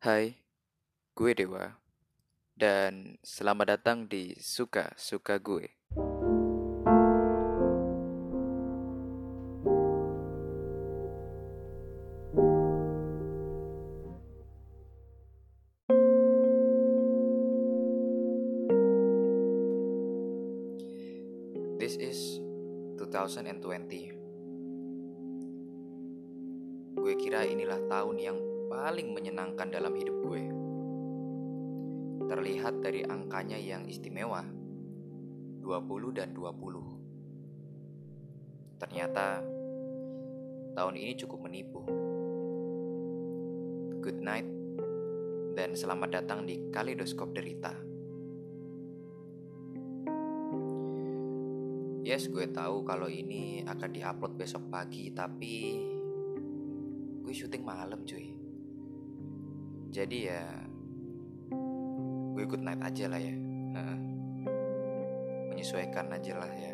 Hai, gue Dewa, dan selamat datang di Suka Suka Gue. Terlihat dari angkanya yang istimewa, 20 dan 20. Ternyata tahun ini cukup menipu. Good night dan selamat datang di Kaleidoskop Derita. Yes, gue tahu kalau ini akan diupload besok pagi, tapi gue syuting malam cuy. Jadi ya gue good night aja lah ya. Menyesuaikan aja lah ya.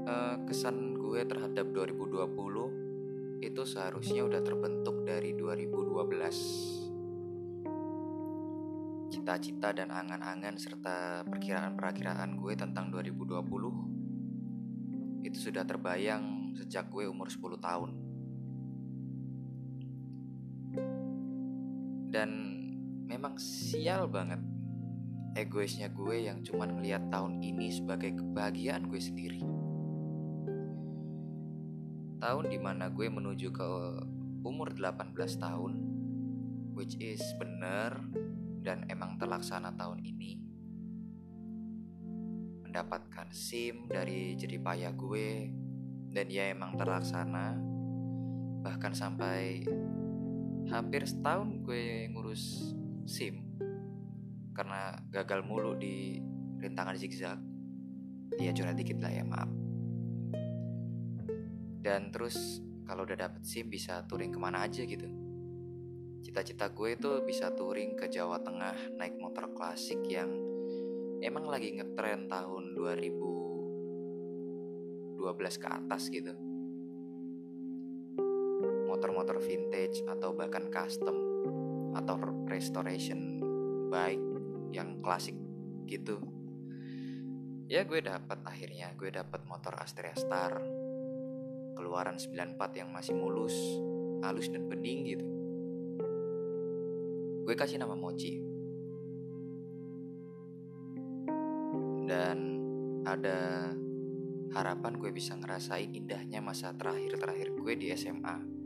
Eh, kesan gue terhadap 2020 itu seharusnya udah terbentuk dari 2012 cita-cita dan angan-angan serta perkiraan-perakiraan gue tentang 2020 itu sudah terbayang sejak gue umur 10 tahun. Memang sial banget egoisnya gue yang cuman ngeliat tahun ini sebagai kebahagiaan gue sendiri. Tahun di mana gue menuju ke umur 18 tahun, which is bener dan emang terlaksana tahun ini mendapatkan SIM dari jeripaya gue dan ya emang terlaksana bahkan sampai hampir setahun gue ngurus SIM. Karena gagal mulu di rintangan zigzag. Ya curhat dikit lah ya maaf. Dan terus kalau udah dapet SIM bisa touring ke mana aja gitu. Cita-cita gue itu bisa touring ke Jawa Tengah naik motor klasik yang emang lagi ngetren tahun 2012 ke atas gitu. Motor-motor vintage atau bahkan custom atau restoration baik yang klasik gitu. Ya gue dapat akhirnya gue dapat motor Astrea Star keluaran 94 yang masih mulus, halus dan bening gitu. Gue kasih nama Mochi. Dan ada harapan gue bisa ngerasain indahnya masa terakhir-terakhir gue di SMA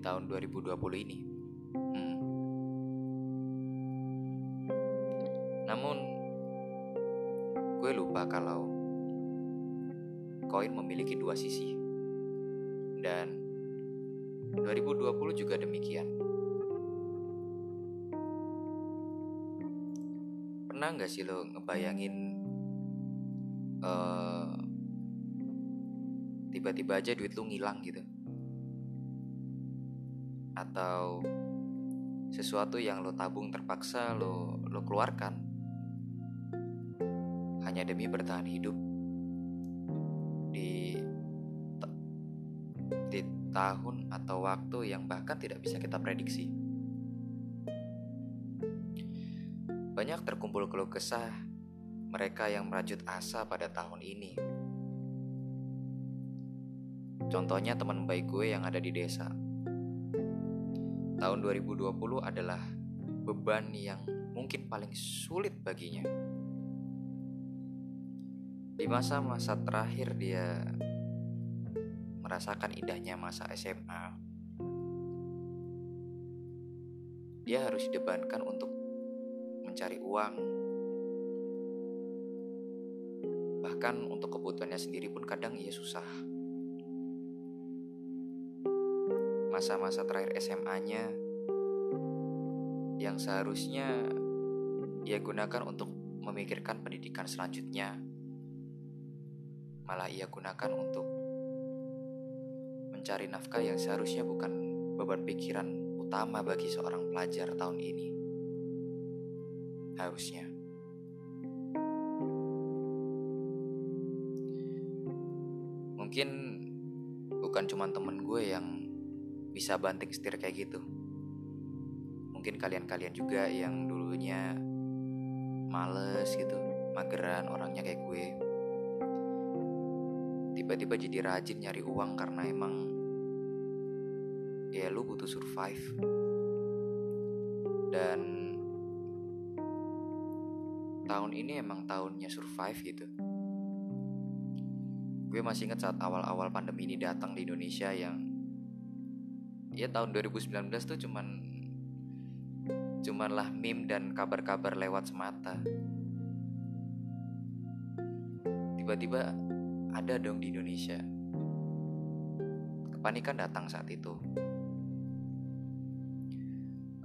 tahun 2020 ini. Hmm. namun gue lupa kalau koin memiliki dua sisi. Dan 2020 juga demikian. Pernah nggak sih lo ngebayangin uh, tiba-tiba aja duit lo ngilang gitu atau sesuatu yang lo tabung terpaksa lo lo keluarkan hanya demi bertahan hidup di di tahun atau waktu yang bahkan tidak bisa kita prediksi. Banyak terkumpul keluh kesah mereka yang merajut asa pada tahun ini. Contohnya teman baik gue yang ada di desa. Tahun 2020 adalah beban yang mungkin paling sulit baginya. Di masa-masa terakhir dia merasakan indahnya masa SMA. Dia harus dibebankan untuk mencari uang. Bahkan untuk kebutuhannya sendiri pun kadang ia susah. Masa-masa terakhir SMA-nya yang seharusnya ia gunakan untuk memikirkan pendidikan selanjutnya, malah ia gunakan untuk mencari nafkah yang seharusnya bukan beban pikiran utama bagi seorang pelajar tahun ini harusnya. Mungkin bukan cuma temen gue yang bisa banting setir kayak gitu. Mungkin kalian-kalian juga yang dulunya males gitu mageran orangnya kayak gue tiba-tiba jadi rajin nyari uang karena emang ya lu butuh survive. Dan tahun ini emang tahunnya survive gitu. Gue masih ingat saat awal-awal pandemi ini datang di Indonesia yang ya tahun 2019 tuh cuman cuman lah meme dan kabar-kabar lewat semata. Tiba-tiba ada dong di Indonesia. Kepanikan datang saat itu.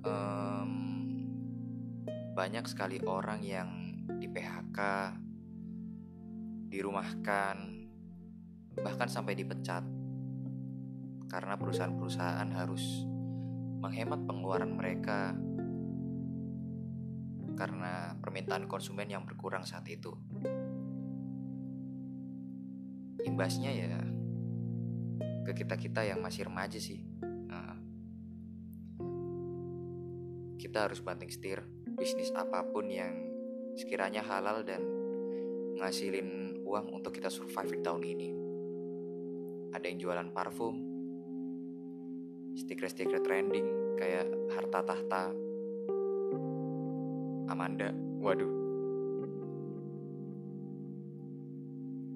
Um, banyak sekali orang yang di PHK, dirumahkan, bahkan sampai dipecat karena perusahaan-perusahaan harus menghemat pengeluaran mereka karena permintaan konsumen yang berkurang saat itu. Imbasnya ya ke kita-kita yang masih remaja sih. Nah, kita harus banting setir bisnis apa pun yang sekiranya halal dan ngasilin uang untuk kita survive di tahun ini. Ada yang jualan parfum, stiker-stiker trending kayak harta tahta, Amanda, waduh.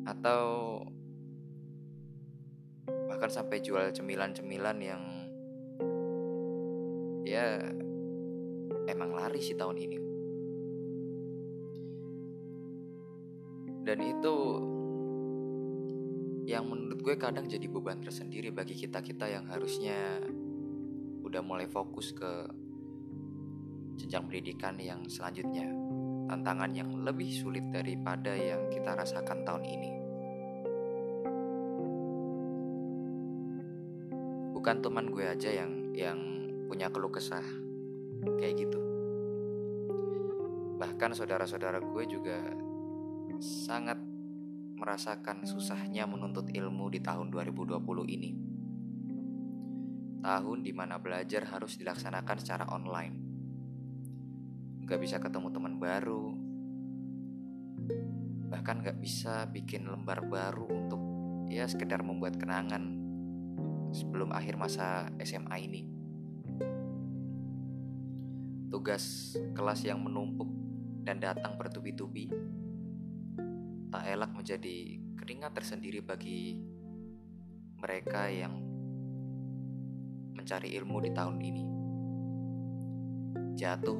Atau bahkan sampai jual cemilan-cemilan yang ya emang lari sih tahun ini. Dan itu yang menurut gue kadang jadi beban tersendiri bagi kita-kita yang harusnya udah mulai fokus ke jenjang pendidikan yang selanjutnya. Tantangan yang lebih sulit daripada yang kita rasakan tahun ini. Bukan teman gue aja yang yang punya keluh kesah kayak gitu. Bahkan saudara-saudara gue juga sangat merasakan susahnya menuntut ilmu di tahun 2020 ini. Tahun di mana belajar harus dilaksanakan secara online. Gak bisa ketemu teman baru, bahkan gak bisa bikin lembar baru untuk ya sekedar membuat kenangan sebelum akhir masa SMA ini. Tugas kelas yang menumpuk dan datang bertubi-tubi tak elak menjadi keringat tersendiri bagi mereka yang mencari ilmu di tahun ini. Jatuh,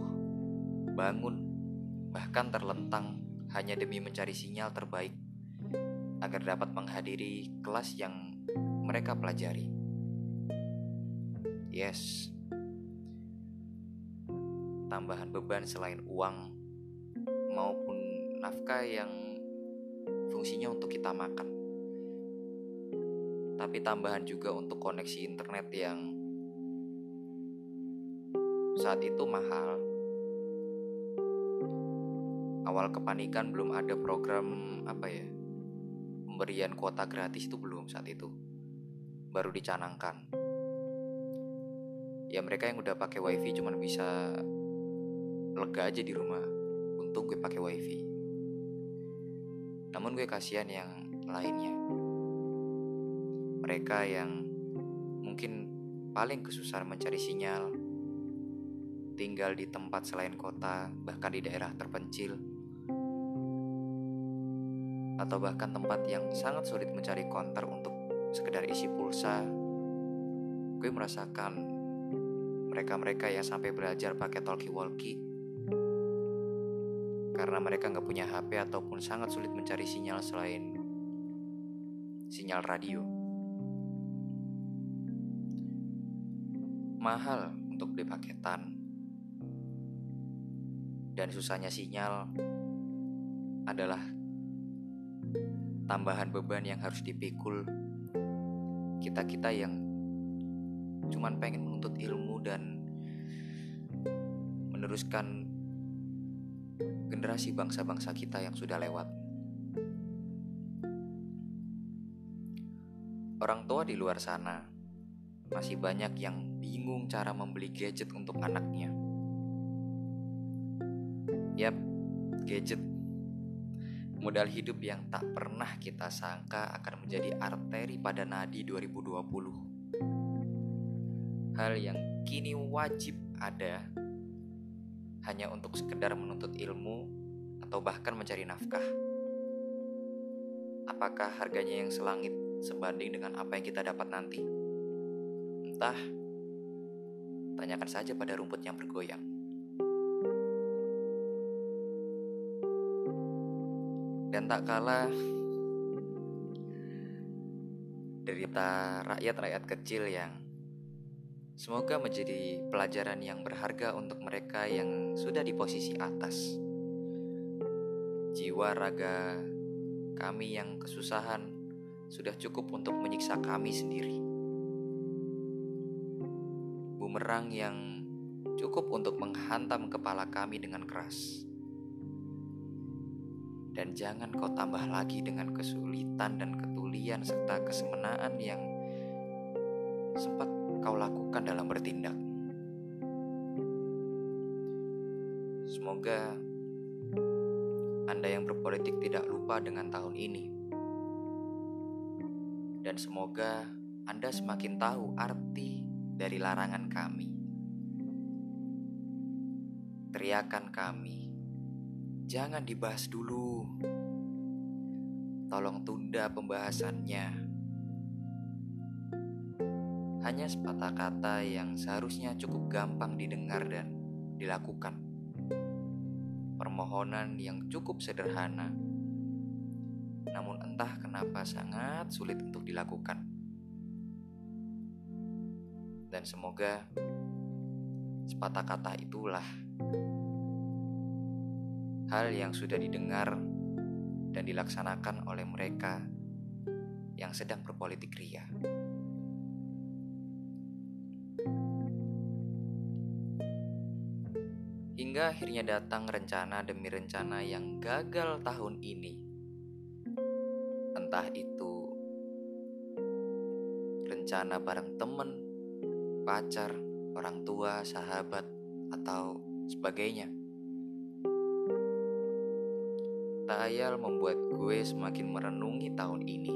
bangun, bahkan terlentang hanya demi mencari sinyal terbaik agar dapat menghadiri kelas yang mereka pelajari. Yes, tambahan beban selain uang maupun nafkah yang fungsinya untuk kita makan. Tapi tambahan juga untuk koneksi internet yang saat itu mahal. Awal kepanikan belum ada program apa ya? Pemberian kuota gratis itu belum saat itu. Baru dicanangkan. Ya mereka yang udah pakai wifi cuma bisa lega aja di rumah. Untung gue pakai wifi. Namun gue kasihan yang lainnya. Mereka yang mungkin paling kesusahan mencari sinyal, tinggal di tempat selain kota, bahkan di daerah terpencil, atau bahkan tempat yang sangat sulit mencari konter untuk sekedar isi pulsa. Gue merasakan mereka-mereka yang sampai belajar pakai talkie-walkie karena mereka nggak punya HP ataupun sangat sulit mencari sinyal selain sinyal radio. Mahal untuk beli paketan dan susahnya sinyal adalah tambahan beban yang harus dipikul kita-kita yang cuman pengen menuntut ilmu dan meneruskan generasi bangsa-bangsa kita yang sudah lewat. Orang tua di luar sana masih banyak yang bingung cara membeli gadget untuk anaknya. Yap, gadget. Modal hidup yang tak pernah kita sangka akan menjadi arteri pada nadi 2020. Hal yang kini wajib ada hanya untuk sekedar menuntut ilmu atau bahkan mencari nafkah. Apakah harganya yang selangit sebanding dengan apa yang kita dapat nanti? Entah, tanyakan saja pada rumput yang bergoyang. Dan tak kalah derita rakyat-rakyat kecil yang semoga menjadi pelajaran yang berharga untuk mereka yang sudah di posisi atas. Jiwa raga kami yang kesusahan sudah cukup untuk menyiksa kami sendiri. Bumerang yang cukup untuk menghantam kepala kami dengan keras. Dan jangan kau tambah lagi dengan kesulitan dan ketulian serta kesemenaan yang sempat kau lakukan dalam bertindak. Semoga Anda yang berpolitik tidak lupa dengan tahun ini dan semoga Anda semakin tahu arti dari larangan kami. Teriakan kami, jangan dibahas dulu. Tolong tunda pembahasannya. Hanya sepatah kata yang seharusnya cukup gampang didengar dan dilakukan. Permohonan yang cukup sederhana namun entah kenapa sangat sulit untuk dilakukan. Dan semoga sepatah kata itulah hal yang sudah didengar dan dilaksanakan oleh mereka yang sedang berpolitik ria. Hingga akhirnya datang rencana demi rencana yang gagal tahun ini entah itu rencana bareng temen, pacar, orang tua, sahabat, atau sebagainya. Tak ayal membuat gue semakin merenungi tahun ini.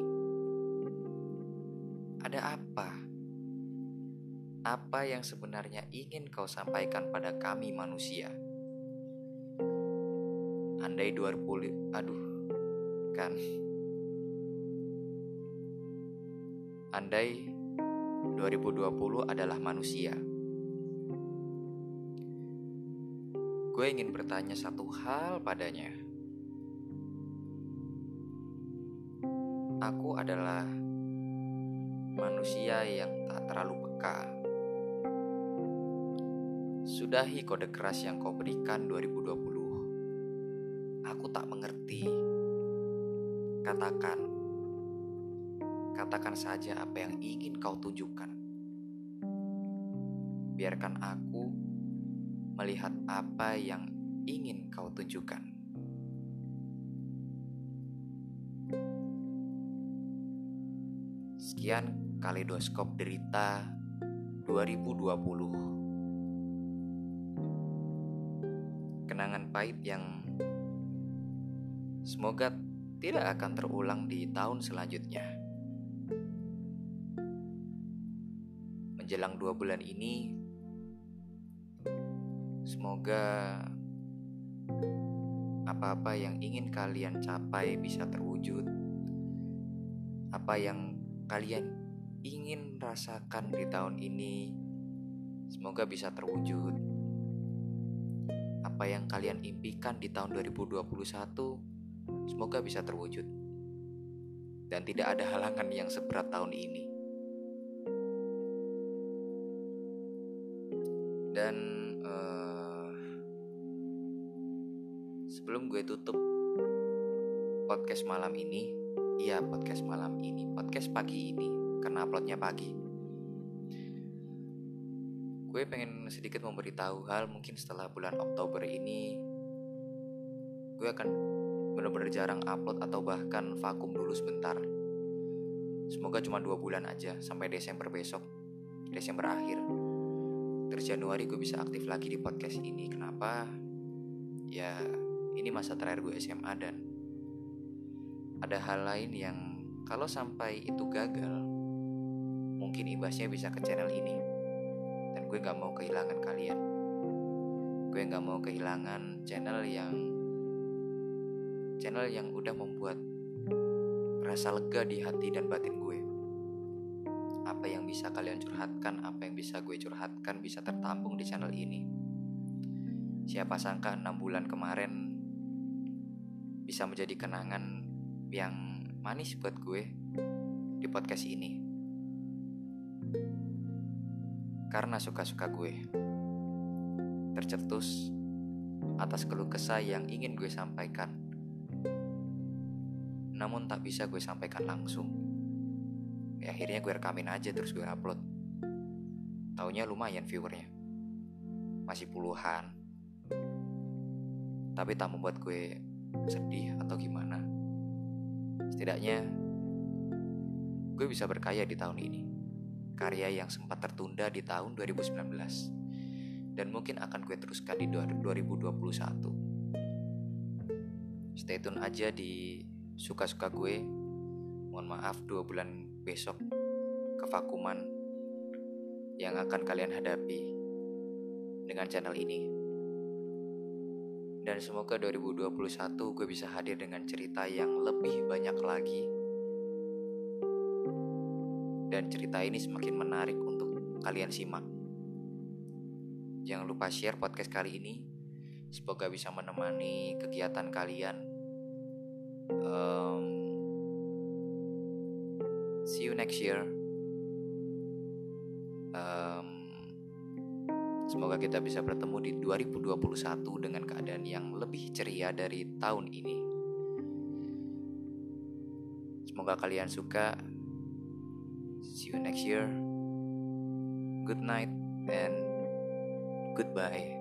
Ada apa? Apa yang sebenarnya ingin kau sampaikan pada kami manusia? Andai 20 aduh kan Andai 2020 adalah manusia, gue ingin bertanya satu hal padanya. Aku adalah manusia yang tak terlalu peka. Sudahi kode keras yang kau berikan 2020. Aku tak mengerti. Katakan Katakan saja apa yang ingin kau tunjukkan. Biarkan aku melihat apa yang ingin kau tunjukkan. Sekian kaleidoskop derita 2020. Kenangan pahit yang semoga tidak akan terulang di tahun selanjutnya. menjelang dua bulan ini, semoga apa-apa yang ingin kalian capai bisa terwujud. Apa yang kalian ingin rasakan di tahun ini, semoga bisa terwujud. Apa yang kalian impikan di tahun 2021, semoga bisa terwujud. Dan tidak ada halangan yang seberat tahun ini. dan uh, sebelum gue tutup podcast malam ini iya podcast malam ini. Podcast pagi ini karena uploadnya pagi. Gue pengen sedikit memberitahu hal mungkin setelah bulan Oktober ini gue akan benar-benar jarang upload atau bahkan vakum dulu sebentar. Semoga cuma dua bulan aja sampai Desember besok Desember akhir. Terus Januari gue bisa aktif lagi di podcast ini. Kenapa? Ya ini masa terakhir gue SMA dan ada hal lain yang kalau sampai itu gagal mungkin imbasnya bisa ke channel ini. Dan gue gak mau kehilangan kalian. Gue gak mau kehilangan channel yang channel yang udah membuat rasa lega di hati dan batin gue. Apa yang bisa kalian curhatkan apa yang bisa gue curhatkan bisa tertampung di channel ini. Siapa sangka enam bulan kemarin bisa menjadi kenangan yang manis buat gue di podcast ini karena suka-suka gue tercetus atas keluh kesah yang ingin gue sampaikan namun tak bisa gue sampaikan langsung. Ya, akhirnya gue rekamin aja terus gue upload. Taunya lumayan viewernya. Masih puluhan. Tapi tak membuat gue sedih atau gimana. Setidaknya gue bisa berkaya di tahun ini. Karya yang sempat tertunda di tahun 2019 dan mungkin akan gue teruskan di 2021. Stay tune aja di suka-suka gue mohon maaf dua bulan besok kevakuman yang akan kalian hadapi dengan channel ini dan semoga 2021 gue bisa hadir dengan cerita yang lebih banyak lagi. Dan cerita ini semakin menarik untuk kalian simak. Jangan lupa share podcast kali ini. Semoga bisa menemani kegiatan kalian. Um, see you next year. Um, semoga kita bisa bertemu di 2021 dengan keadaan yang lebih ceria dari tahun ini. Semoga kalian suka. See you next year. Good night and goodbye